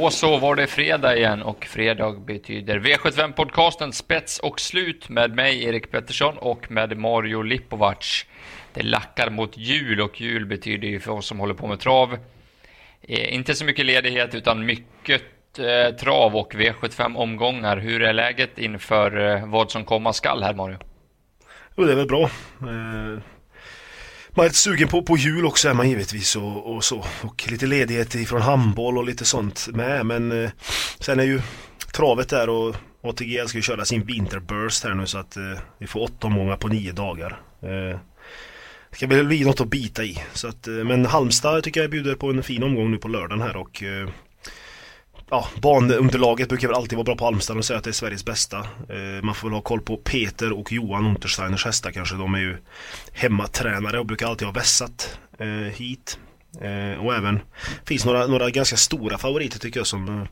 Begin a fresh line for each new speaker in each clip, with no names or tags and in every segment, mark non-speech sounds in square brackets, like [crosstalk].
Då så var det fredag igen och fredag betyder V75-podcasten Spets och slut med mig Erik Pettersson och med Mario Lipovac. Det lackar mot jul och jul betyder ju för oss som håller på med trav eh, inte så mycket ledighet utan mycket eh, trav och V75 omgångar. Hur är läget inför eh, vad som komma skall här Mario?
Jo, det är väl bra. Eh, man är lite sugen på, på jul också är man givetvis och, och så. Och lite ledighet ifrån handboll och lite sånt med. Men eh, sen är ju travet där och ATG ska ju köra sin vinterburst här nu så att eh, vi får åtta omgångar på nio dagar. Eh, det ska bli något att bita i. Så att, eh, men Halmstad tycker jag bjuder på en fin omgång nu på lördagen här och eh, ja, banunderlaget brukar väl alltid vara bra på Halmstad och säga att det är Sveriges bästa. Eh, man får väl ha koll på Peter och Johan Untersteiners hästar kanske. De är ju hemmatränare och brukar alltid ha vässat eh, hit. Eh, och även finns några, några ganska stora favoriter tycker jag som eh,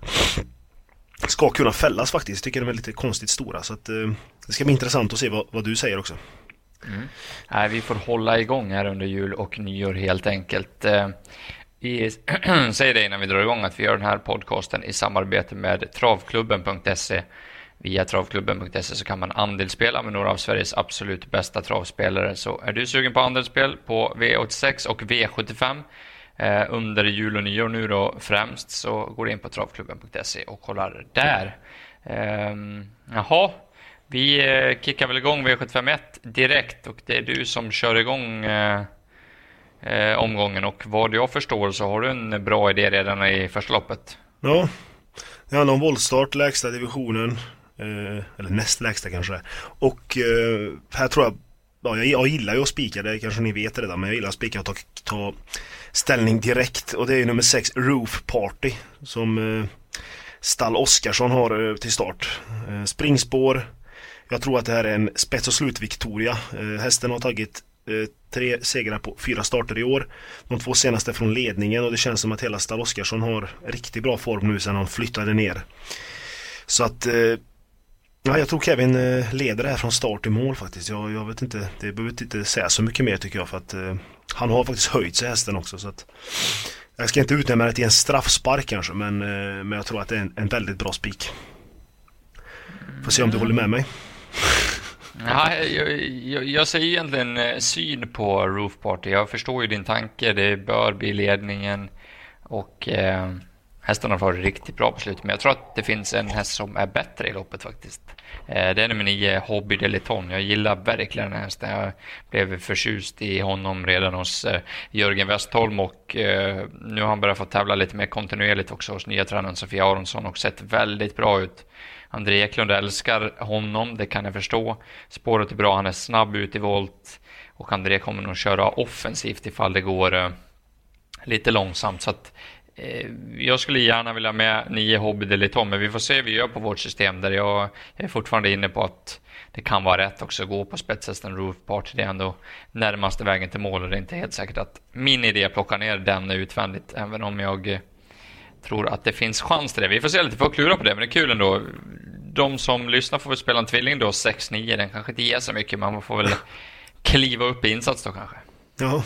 ska kunna fällas faktiskt. Tycker de är lite konstigt stora. Så att, eh, det ska bli intressant att se vad, vad du säger också.
Mm. Nej, vi får hålla igång här under jul och nyår helt enkelt. Eh, vi [clears throat] säger det innan vi drar igång att vi gör den här podcasten i samarbete med travklubben.se. Via travklubben.se så kan man andelsspela med några av Sveriges absolut bästa travspelare. Så är du sugen på andelsspel på V86 och V75 eh, under jul och nyår nu då främst så går du in på travklubben.se och kollar där. Eh, jaha, vi eh, kickar väl igång V751 direkt och det är du som kör igång eh, eh, omgången och vad jag förstår så har du en bra idé redan i första loppet.
Ja, det handlar om voltstart, lägsta divisionen. Eh, eller näst lägsta kanske. Och eh, här tror jag, ja, jag, jag gillar ju att spika, det kanske ni vet redan, men jag gillar att spika och ta, ta ställning direkt. Och det är nummer 6, Roof Party, som eh, Stall Oskarsson har eh, till start. Eh, springspår. Jag tror att det här är en spets och slut-Victoria. Eh, hästen har tagit Eh, tre segrar på fyra starter i år. De två senaste från ledningen och det känns som att hela Stall Oskarsson har riktigt bra form nu sedan han flyttade ner. Så att eh, Ja, jag tror Kevin eh, leder det här från start till mål faktiskt. Jag, jag vet inte, det behöver inte säga så mycket mer tycker jag för att eh, han har faktiskt höjt sig hästen också. Så att, jag ska inte utnämna det till en straffspark kanske men, eh, men jag tror att det är en, en väldigt bra spik. Får se om du håller med mig.
Ja, jag, jag, jag säger egentligen eh, syn på Roof Party. Jag förstår ju din tanke. Det bör bli ledningen och eh, hästarna har varit riktigt bra på slutet. Men jag tror att det finns en häst som är bättre i loppet faktiskt. Eh, det är nummer nio, Hobby Deliton. Jag gillar verkligen den hästen. Jag blev förtjust i honom redan hos eh, Jörgen Westholm och eh, nu har han börjat få tävla lite mer kontinuerligt också hos nya tränaren Sofia Aronsson och sett väldigt bra ut. André Eklund älskar honom, det kan jag förstå. Spåret är bra, han är snabb ut i volt och André kommer nog köra offensivt ifall det går eh, lite långsamt. Så att, eh, jag skulle gärna vilja med nio Hobby Deliton, men vi får se hur vi gör på vårt system där jag är fortfarande inne på att det kan vara rätt också att gå på spetshästen Roof Party. Det är ändå närmaste vägen till mål och det är inte helt säkert att min idé plockar ner den utvändigt, även om jag eh, tror att det finns chans till det. Vi får se lite, får klura på det, men det är kul ändå. De som lyssnar får väl spela en tvilling då, 6-9. Den kanske inte ger så mycket, men man får väl [laughs] kliva upp i insats då kanske.
Ja.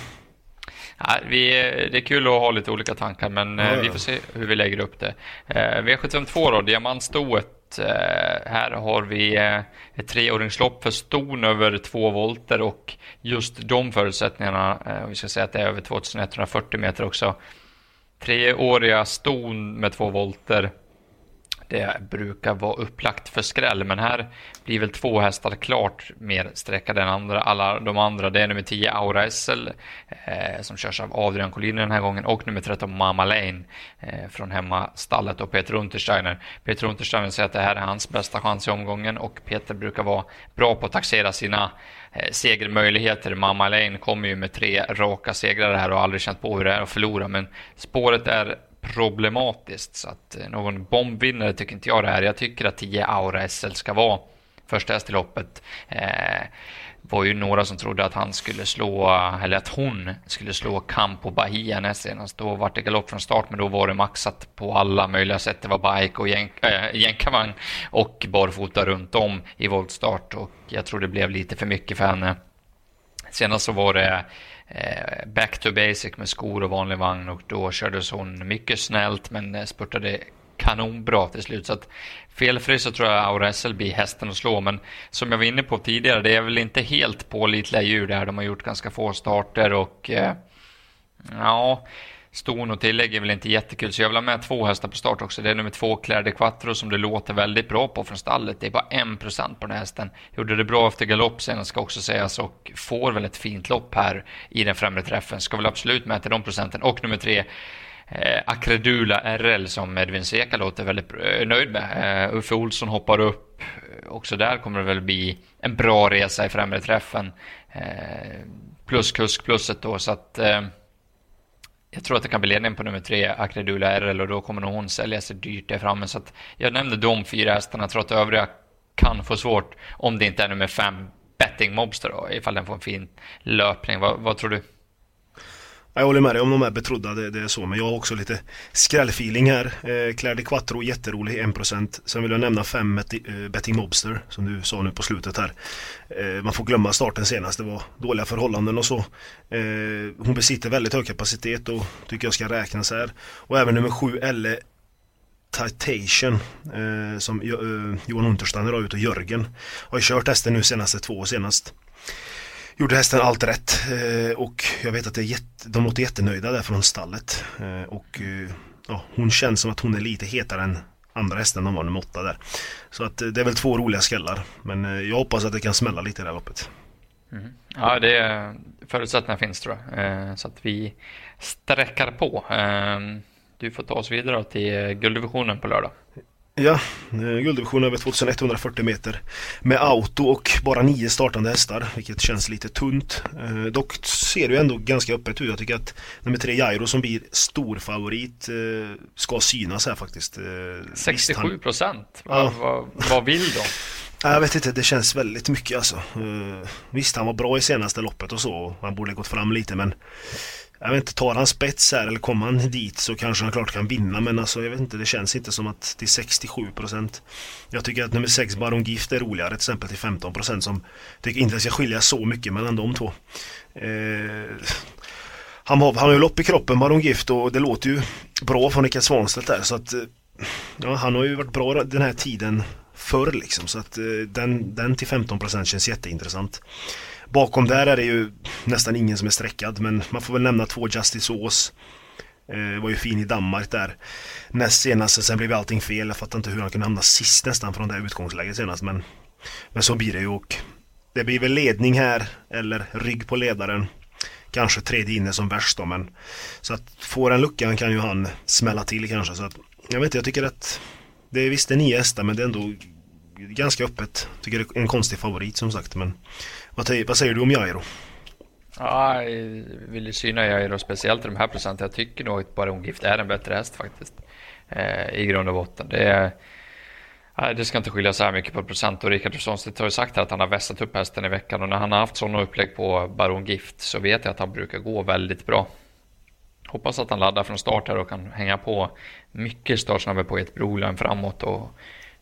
Ja, vi, det är kul att ha lite olika tankar, men ja, ja. vi får se hur vi lägger upp det. Eh, V752 då, diamantstoet. Eh, här har vi eh, ett treåringslopp för ston över två volter och just de förutsättningarna, vi ska säga att det är över 2140 meter också, treåriga ston med två volter. Det brukar vara upplagt för skräll, men här blir väl två hästar klart mer sträckade än andra, alla de andra. Det är nummer 10 Aura SL eh, som körs av Adrian Collin den här gången och nummer 13 Mama Lane eh, från hemmastallet och Peter Untersteiner. Peter Untersteiner säger att det här är hans bästa chans i omgången och Peter brukar vara bra på att taxera sina eh, segermöjligheter. Mamma Lane kommer ju med tre raka segrar här och aldrig känt på hur det är att förlora, men spåret är problematiskt. Så att eh, någon bombvinnare tycker inte jag det är. Jag tycker att 10 Aura SL ska vara första häst i loppet. Eh, var ju några som trodde att han skulle slå, eller att hon skulle slå Campo Bahia näst senast. Då var det galopp från start, men då var det maxat på alla möjliga sätt. Det var bike och eh, jänkarvagn äh, och barfota runt om i voltstart och jag tror det blev lite för mycket för henne. Senast så var det Eh, back to basic med skor och vanlig vagn och då kördes hon mycket snällt men eh, spurtade kanonbra till slut. Så att felfri så tror jag Aura SL blir hästen att slå. Men som jag var inne på tidigare, det är väl inte helt pålitliga djur där. De har gjort ganska få starter och eh, ja, ston och tillägg är väl inte jättekul. Så jag vill ha med två hästar på start också. Det är nummer två, Claire de Quattro, som det låter väldigt bra på från stallet. Det är bara en procent på den här hästen. Gjorde det bra efter galopp senast ska också sägas och får väl ett fint lopp här i den främre träffen. Ska väl absolut med till de procenten. Och nummer tre, eh, Akredula RL som Edvin Seka låter väldigt eh, nöjd med. Eh, Uffe Olsson hoppar upp. Eh, också där kommer det väl bli en bra resa i främre träffen. Eh, plus kuskplusset då så att eh, jag tror att det kan bli ledningen på nummer tre, Akredula RL, och då kommer nog hon sälja sig dyrt där framme. Så att jag nämnde de fyra hästarna. Jag tror att övriga kan få svårt om det inte är nummer fem, Betting Mobster då, ifall den får en fin löpning. Vad, vad tror du?
Jag håller med dig om de är betrodda, det, det, är så. Men jag har också lite skrällfeeling här. Eh, Claire de Quattro, jätterolig, 1%. Sen vill jag nämna 5 eh, Betting Mobster, som du sa nu på slutet här. Eh, man får glömma starten senast, det var dåliga förhållanden och så. Eh, hon besitter väldigt hög kapacitet och tycker jag ska räknas här. Och även nummer 7, Elle Titation eh, som eh, Johan Untersteiner har ut och Jörgen har ju kört hästen nu senaste två senast gjorde hästen allt rätt eh, och jag vet att det är jätte, de låter jättenöjda där från stallet. Eh, och eh, ja, hon känns som att hon är lite hetare än andra hästen de var nummer åtta där. Så att det är väl två roliga skallar. Men jag hoppas att det kan smälla lite i det här loppet.
Mm. Ja, det är förutsättningar finns tror jag. Så att vi sträckar på. Ehm, du får ta oss vidare till gulddivisionen på lördag.
Ja, eh, gulddivision över 2140 meter med auto och bara nio startande hästar, vilket känns lite tunt. Eh, dock ser det ändå ganska öppet ut. Jag tycker att nummer tre Jairo som blir storfavorit eh, ska synas här faktiskt.
67 procent? Ja. Vad, vad vill de? [laughs]
Jag vet inte, det känns väldigt mycket alltså. Visst, han var bra i senaste loppet och så. Han borde gått fram lite men jag vet inte, tar han spets här eller kommer han dit så kanske han klart kan vinna men alltså jag vet inte, det känns inte som att det är 67% Jag tycker att nummer 6 Baron Gift är roligare till exempel till 15% som tycker inte att jag skilja så mycket mellan de två. Eh, han, har, han har ju lopp i kroppen Baron Gift och det låter ju bra från Rickard Svanstedt där så att eh, ja, han har ju varit bra den här tiden förr liksom så att eh, den, den till 15% känns jätteintressant. Bakom där är det ju nästan ingen som är sträckad men man får väl nämna två Justice Ås. Eh, var ju fin i Danmark där. Näst senast, sen blev allting fel. Jag fattar inte hur han kunde hamna sist nästan från det här utgångsläget senast men Men så blir det ju och Det blir väl ledning här eller rygg på ledaren. Kanske tredje inne som värst då men Så att får den luckan kan ju han smälla till kanske så att Jag vet inte, jag tycker att Det är visst det är nio hästar men det är ändå Ganska öppet. Tycker det är en konstig favorit som sagt men vad, vad säger du om Jairo?
Ja, jag vill ju syna Jairo speciellt i de här procenten. Jag tycker nog att Baron Gift är en bättre häst faktiskt. Eh, I grund och botten. Det, är, nej, det ska inte skilja så här mycket på procent. Och Rickard Sonsted har ju sagt att han har vässat upp hästen i veckan. Och när han har haft sådana upplägg på Baron Gift så vet jag att han brukar gå väldigt bra. Hoppas att han laddar från start här och kan hänga på mycket startsnabbare på ett Broline framåt. Och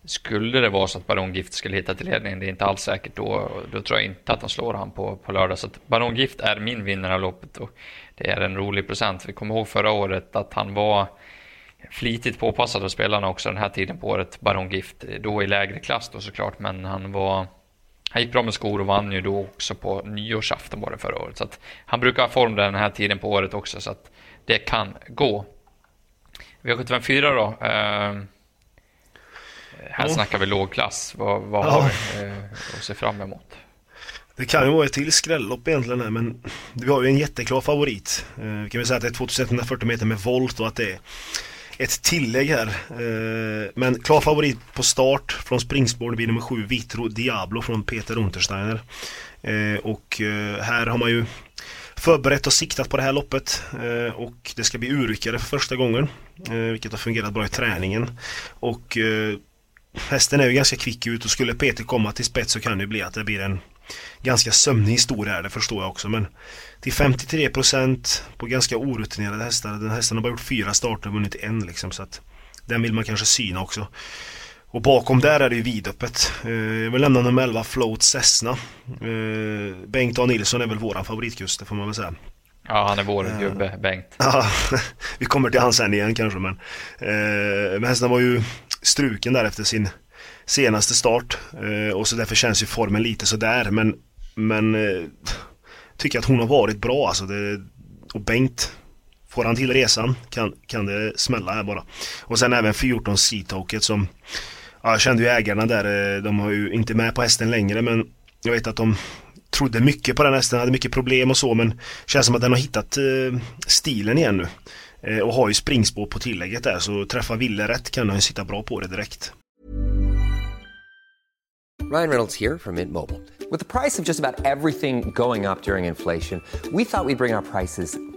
skulle det vara så att Baron Gift skulle hitta till ledningen, det är inte alls säkert, då, då tror jag inte att han slår han på, på lördag. Så att Baron Gift är min vinnare av loppet och det är en rolig procent. Vi kommer ihåg förra året att han var flitigt påpassad av spelarna också den här tiden på året, Baron Gift. Då i lägre klass då såklart, men han var han gick bra med skor och vann ju då också på nyårsafton var det förra året. Så att han brukar ha form den här tiden på året också, så att det kan gå. V754 då. Eh, här ja. snackar vi lågklass. Vad, vad ja. har vi eh, att se fram emot?
Det kan ju vara ett till skrällopp egentligen här, men vi har ju en jätteklar favorit. Eh, vi kan väl säga att det är 2140 meter med volt och att det är ett tillägg här. Eh, men klar favorit på start från springspår blir nummer 7 Vitro Diablo från Peter Untersteiner. Och här har man ju förberett och siktat på det här loppet och det ska bli urryckare för första gången. Vilket har fungerat bra i träningen. Och hästen är ju ganska kvick ut och skulle Peter komma till spets så kan det bli att det blir en ganska sömnig historia här, det förstår jag också. Men till 53% på ganska orutinerade hästar. Den hästen har bara gjort fyra starter och vunnit en liksom. Så att den vill man kanske syna också. Och bakom där är det ju vidöppet. Eh, jag vill lämna nummer 11 Float Cessna. Eh, Bengt A Nilsson är väl våran favoritkust, det får man väl säga.
Ja, han är vår uh, gubbe, Bengt.
Ja, [laughs] vi kommer till han sen igen kanske men. Uh, men hästen var ju struken där efter sin senaste start. Uh, och så därför känns ju formen lite sådär men, men uh, tycker att hon har varit bra alltså. Det, och Bengt Får han till resan kan, kan det smälla här bara. Och sen även 14 Seatoket som ja, Jag kände ju ägarna där, de har ju inte med på hästen längre men jag vet att de trodde mycket på den hästen, hade mycket problem och så men känns som att den har hittat eh, stilen igen nu. Eh, och har ju springspår på tillägget där så träffa Ville rätt kan han sitta bra på det direkt.
Ryan Reynolds här från Mint Mobile. Med priset på nästan allt som går upp under inflationen, trodde vi att vi skulle bring våra priser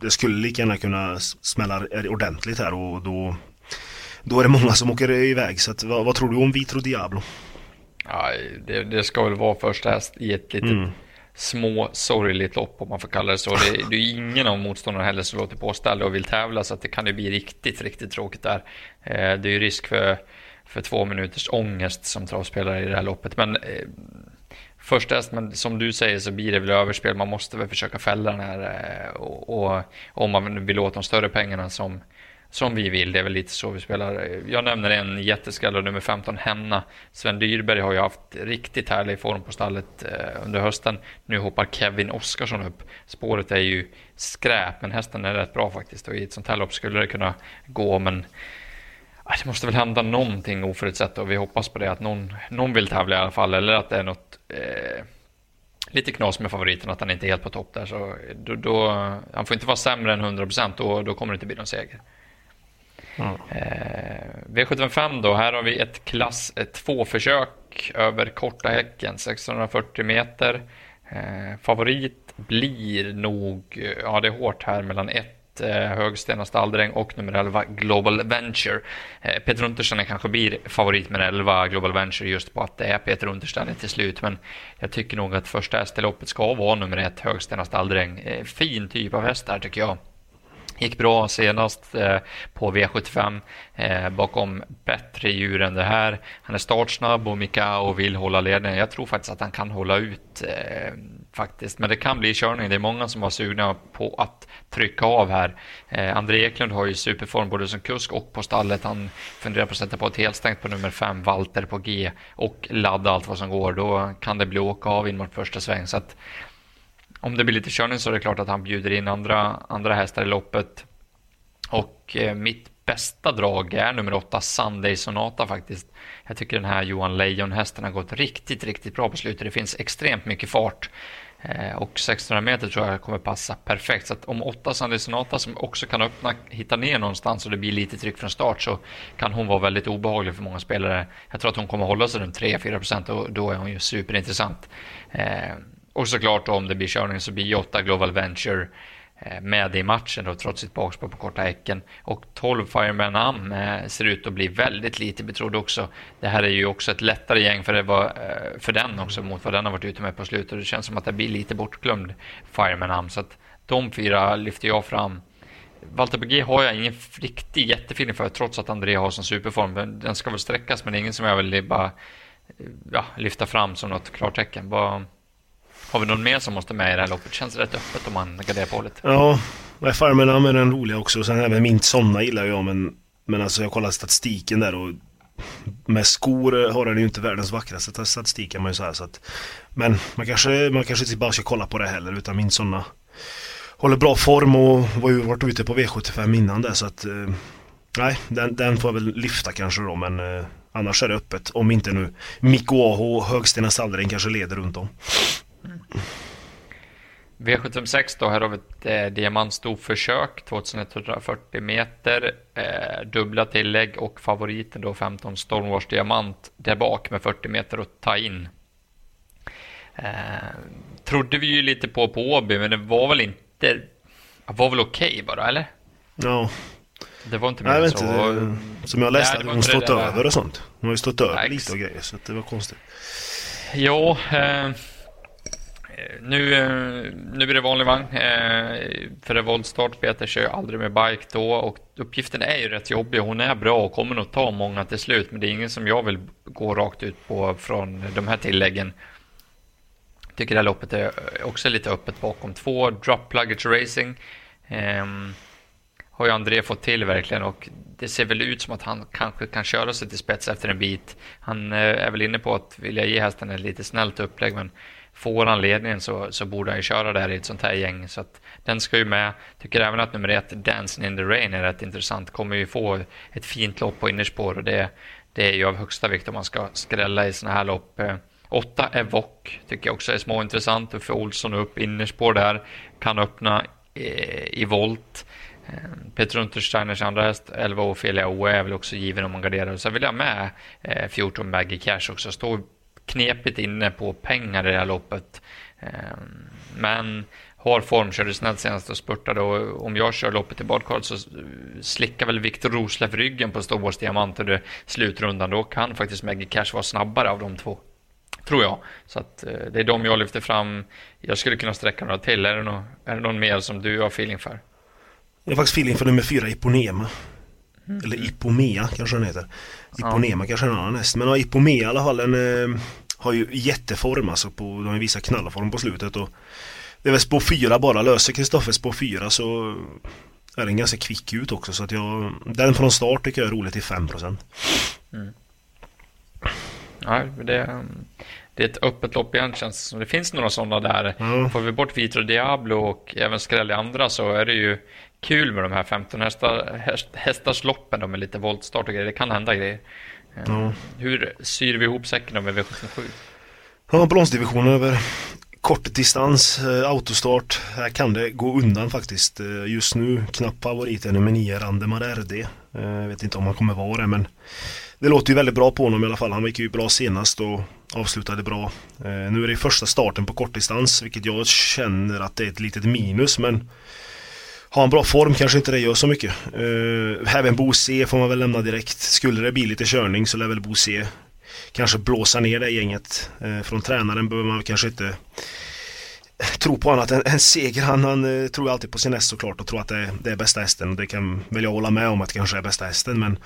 det skulle lika gärna kunna smälla ordentligt här och då då är det många som åker iväg. Så att, vad, vad tror du om Vitro Diablo?
Ja, det, det ska väl vara första häst i ett litet mm. små sorgligt lopp om man får kalla det så. Det, det är ingen av motståndarna heller som låter påställda och vill tävla så att det kan ju bli riktigt, riktigt tråkigt där. Eh, det är ju risk för, för två minuters ångest som travspelare i det här loppet. Men eh, första häst, men som du säger så blir det väl överspel. Man måste väl försöka fälla den här eh, och, och om man vill åt de större pengarna som som vi vill. Det är väl lite så vi spelar. Jag nämner en jätteskräll nummer 15, Henna. Sven Dyrberg har ju haft riktigt härlig form på stallet eh, under hösten. Nu hoppar Kevin Oskarsson upp. Spåret är ju skräp, men hästen är rätt bra faktiskt. Och i ett sånt här lopp skulle det kunna gå, men det måste väl hända någonting oförutsett och vi hoppas på det att någon, någon vill tävla i alla fall eller att det är något eh, lite knas med favoriten att han inte är helt på topp där. Så då, då han får inte vara sämre än 100% då, då kommer det inte bli någon seger. Mm. Eh, V75 då, här har vi ett klass 2-försök över korta häcken, 640 meter. Eh, favorit blir nog, ja det är hårt här mellan 1 Eh, Högsten och Stalldräng och nummer 11 Global Venture. Eh, Peter Untersten kanske blir favorit med 11 Global Venture just på att det är Peter Untersten till slut. Men jag tycker nog att första hästloppet ska vara nummer 1 Högsten och Stalldräng. Eh, fin typ av häst där tycker jag. Gick bra senast eh, på V75 eh, bakom bättre djur än det här. Han är startsnabb och Mikao vill hålla ledningen. Jag tror faktiskt att han kan hålla ut eh, faktiskt. Men det kan bli körning. Det är många som var sugna på att trycka av här. Eh, André Eklund har ju superform både som kusk och på stallet. Han funderar på att sätta på ett helstängt på nummer 5, Walter på G och ladda allt vad som går. Då kan det bli åka av in mot första sväng. Så att om det blir lite körning så är det klart att han bjuder in andra, andra hästar i loppet. Och eh, mitt bästa drag är nummer åtta, Sunday Sonata faktiskt. Jag tycker den här Johan Lejon-hästen har gått riktigt, riktigt bra på slutet. Det finns extremt mycket fart. Eh, och 1600 meter tror jag kommer passa perfekt. Så att om åtta Sunday Sonata som också kan öppna, hitta ner någonstans och det blir lite tryck från start så kan hon vara väldigt obehaglig för många spelare. Jag tror att hon kommer hålla sig runt 3-4 procent och då är hon ju superintressant. Eh, och såklart om det blir körning så blir 8 Global Venture eh, med i matchen då, trots sitt bakspår på korta häcken. Och 12 Fireman Am eh, ser ut att bli väldigt lite betrodd också. Det här är ju också ett lättare gäng för, det var, eh, för den också mot vad den har varit ute med på slutet. Det känns som att det blir lite bortglömd Fireman Am. Så att de fyra lyfter jag fram. Walter BG har jag ingen riktig jättefeeling för trots att André har sån superform. Den ska väl sträckas men det är ingen som jag vill bara ja, lyfta fram som något klartecken. Bara har vi någon mer som måste med i det här loppet? Känns rätt öppet om man garderar på lite.
Ja, Farmen är den roliga också. Sen även Mint Sonna gillar jag men, men alltså jag kollar statistiken där och med skor har den ju inte världens vackraste statistik kan man ju säga. Så att, men man kanske, man kanske inte bara ska kolla på det heller utan Mint Sonna håller bra form och var ju varit ute på V75 innan det så att eh, nej, den, den får jag väl lyfta kanske då men eh, annars är det öppet. Om inte nu Mikko Aho och Högstena Stalldräng kanske leder runt om.
V756 då, här har vi ett eh, diamantstorförsök, 2140 meter, eh, dubbla tillägg och favoriten då 15 Stormwars diamant där bak med 40 meter att ta in. Eh, trodde vi ju lite på på Åby, men det var väl inte var väl okej okay bara, eller?
Ja.
Det var inte mer än så. Inte,
som jag läste hade hon stått över och sånt. Hon har ju stått över Nej, lite och grejer så det var konstigt.
Ja, eh, Eh, nu, eh, nu blir det vanlig vagn. Eh, för det voltstart. Peter kör ju aldrig med bike då och uppgiften är ju rätt jobbig. Hon är bra och kommer nog ta många till slut. Men det är ingen som jag vill gå rakt ut på från de här tilläggen. Tycker det här loppet är också lite öppet bakom. Två drop luggage racing. Um, har ju André fått till verkligen och det ser väl ut som att han kanske kan köra sig till spets efter en bit. Han eh, är väl inne på att vilja ge hästen ett lite snällt upplägg men får han ledningen så, så borde han ju köra där i ett sånt här gäng. Så att den ska ju med. Tycker även att nummer ett, Dancing in the Rain, är rätt intressant. Kommer ju få ett fint lopp på innerspår och det, det är ju av högsta vikt om man ska skrälla i såna här lopp. Eh, åtta Evoc tycker jag också är småintressant. Uffe Olsson upp innerspår där. Kan öppna eh, i volt. Eh, Peter Untersteiners andra häst, 11 Ophelia O, är väl också given om man garderar. Sen vill jag med eh, 14 baggy Cash också. Står knepigt inne på pengar i det här loppet. Eh, men har form, körde snällt senast och spurtade och om jag kör loppet i badkaret så slickar väl Viktor Roslöf ryggen på Storborgs Diamant under slutrundan. Då kan faktiskt Maggie Cash vara snabbare av de två. Tror jag. Så att det är de jag lyfter fram. Jag skulle kunna sträcka några till. Är det, någon, är det någon mer som du har feeling för?
Jag har faktiskt feeling för nummer fyra, Iponema. Mm. Eller Ipomea kanske den heter. Iponema ja. kanske är en annan häst. Men ja, Ipomea i alla fall. En, eh, har ju jätteform alltså. På, de har ju visat knallform på slutet. Och det är väl spår 4 bara. Löser Kristoffer spår 4 så är den ganska kvick ut också. Så att jag, den från start tycker jag är rolig till 5%. Mm.
Ja, det, det är ett öppet lopp igen känns det som. Det finns några sådana där. Mm. Får vi bort Vitro Diablo och även skräll i andra så är det ju kul med de här 15 hästar, häst, hästars loppen med lite voltstart och grejer. Det kan hända grejer. Mm. Hur syr vi ihop säcken med V77?
Ja, bronsdivisionen över kortdistans, eh, autostart. Här kan det gå undan faktiskt. Eh, just nu knapp favorit är nummer 9, Randemar RD. Eh, jag vet inte om han kommer vara det men det låter ju väldigt bra på honom i alla fall. Han gick ju bra senast och avslutade bra. Nu är det första starten på kortdistans vilket jag känner att det är ett litet minus men har han bra form kanske inte det gör så mycket. Uh, även Bo C får man väl lämna direkt. Skulle det bli lite körning så lär väl Bo C kanske blåsa ner det gänget. Uh, från tränaren behöver man kanske inte tro på annat än, en seger. Han, han uh, tror alltid på sin häst såklart och tror att det, det är bästa hästen. Det kan väl jag hålla med om att det kanske är bästa hästen men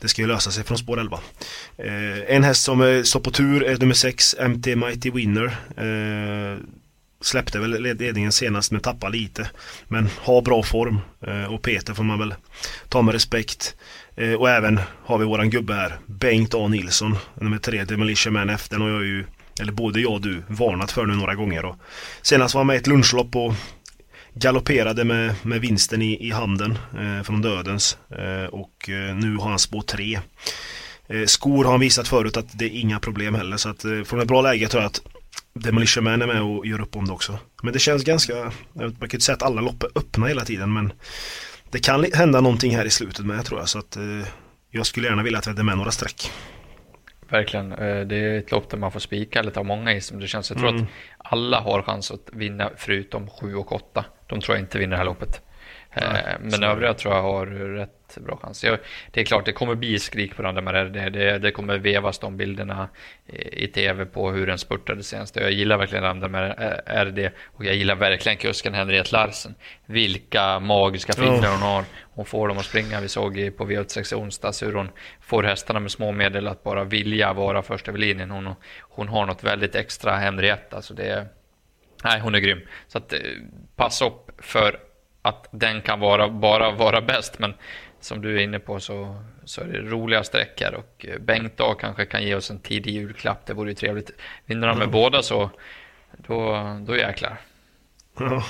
det ska ju lösa sig från spår 11. Eh, en häst som står på tur är nummer 6, MT Mighty Winner. Eh, Släppte väl ledningen senast men tappade lite. Men har bra form eh, och Peter får man väl ta med respekt. Eh, och även har vi våran gubbe här, Bengt A Nilsson, nummer tre, Demolition Man F. Den har jag ju, eller både jag och du, varnat för nu några gånger. Och senast var han med i ett lunchlopp och galopperade med, med vinsten i, i handen eh, från dödens. Eh, och eh, nu har han spår tre. Eh, skor har han visat förut att det är inga problem heller så att från ett bra läge tror jag att Demolition Man är med och gör upp om det också. Men det känns ganska, man kan inte säga att alla lopp är öppna hela tiden men det kan hända någonting här i slutet med tror jag så att eh, jag skulle gärna vilja att vi hade med några streck.
Verkligen, eh, det är ett lopp där man får spika eller ta många i som det känns. Jag tror mm. att alla har chans att vinna förutom 7 och 8. De tror jag inte vinner det här loppet. Nej, eh, men övriga tror jag har rätt bra chans. Jag, det är klart, det kommer bli skrik på där det, det, det kommer vevas de bilderna i, i tv på hur den spurtade senast. Jag gillar verkligen den där RD och jag gillar verkligen kusken Henriette Larsen. Vilka magiska fingrar oh. hon har. Hon får dem att springa. Vi såg på V86 onsdags hur hon får hästarna med små medel att bara vilja vara först över linjen. Hon, hon har något väldigt extra Henriette. Alltså det, nej, hon är grym. Så att, eh, passa upp för att den kan vara, bara vara bäst. Men som du är inne på så, så är det roliga sträckor och eh, Bengt A kanske kan ge oss en tidig julklapp. Det vore ju trevligt. Vinner han med mm. båda så då, då jäklar. Mm.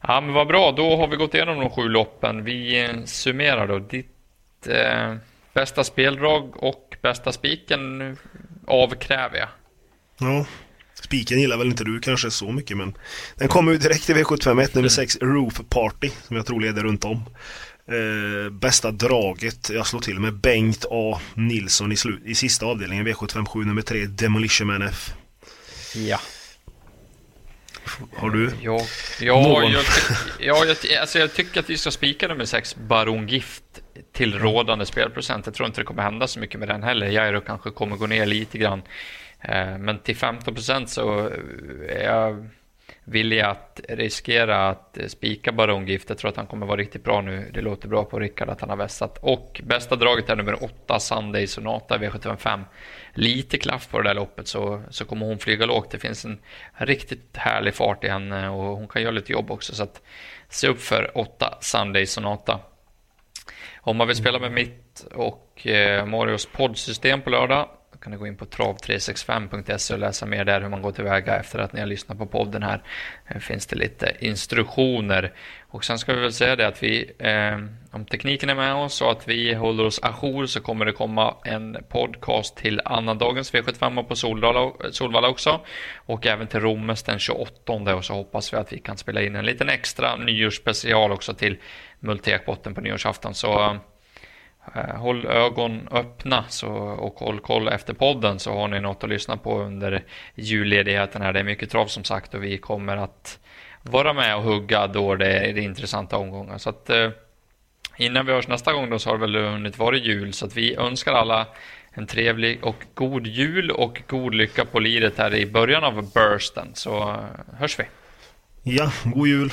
Ja men vad bra, då har vi gått igenom de sju loppen. Vi eh, summerar då. Ditt eh, bästa speldrag och bästa spiken avkräver jag.
Ja, spiken gillar väl inte du kanske så mycket men den kommer ju direkt i V751 nummer 6 mm. Roof Party som jag tror leder runt om. Eh, bästa draget, jag slår till med Bengt A Nilsson i, slut, i sista avdelningen V757 nummer 3 Demolition Man F.
Ja.
Har du?
Ja, ja, jag, ja jag, alltså jag tycker att vi ska spika nummer 6, Baron Gift, till rådande spelprocent. Jag tror inte det kommer hända så mycket med den heller. Jairo kanske kommer gå ner lite grann. Eh, men till 15 procent så eh, är jag villig att riskera att spika barongift. Jag tror att han kommer vara riktigt bra nu. Det låter bra på Rickard att han har vässat. Och bästa draget är nummer 8, Sunday Sonata V755. Lite klaff på det där loppet så, så kommer hon flyga lågt. Det finns en riktigt härlig fart i henne och hon kan göra lite jobb också. Så att se upp för 8, Sunday Sonata. Om man vill spela med mitt och eh, Marios poddsystem på lördag kan ni gå in på trav365.se och läsa mer där hur man går tillväga efter att ni har lyssnat på podden här. Här finns det lite instruktioner. Och sen ska vi väl säga det att vi, eh, om tekniken är med oss och att vi håller oss ajour så kommer det komma en podcast till annandagens V75 på Solvalla, Solvalla också. Och även till Rommes den 28 och så hoppas vi att vi kan spela in en liten extra nyårsspecial också till Multekbotten på nyårsafton. Så eh, håll ögon öppna så, och håll koll efter podden så har ni något att lyssna på under julledigheten här. Det är mycket trav som sagt och vi kommer att vara med och hugga då det är det intressanta omgångar. Så att, eh, innan vi hörs nästa gång då så har det väl hunnit vara jul så att vi önskar alla en trevlig och god jul och god lycka på liret här i början av bursten. Så eh, hörs vi!
Ja, god jul!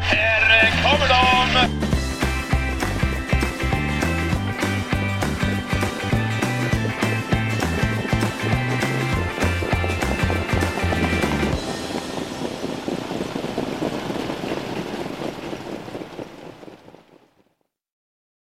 Här kommer de!